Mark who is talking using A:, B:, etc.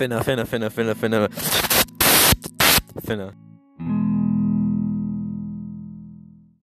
A: Finna, finna, finna, finna, finna. Finna.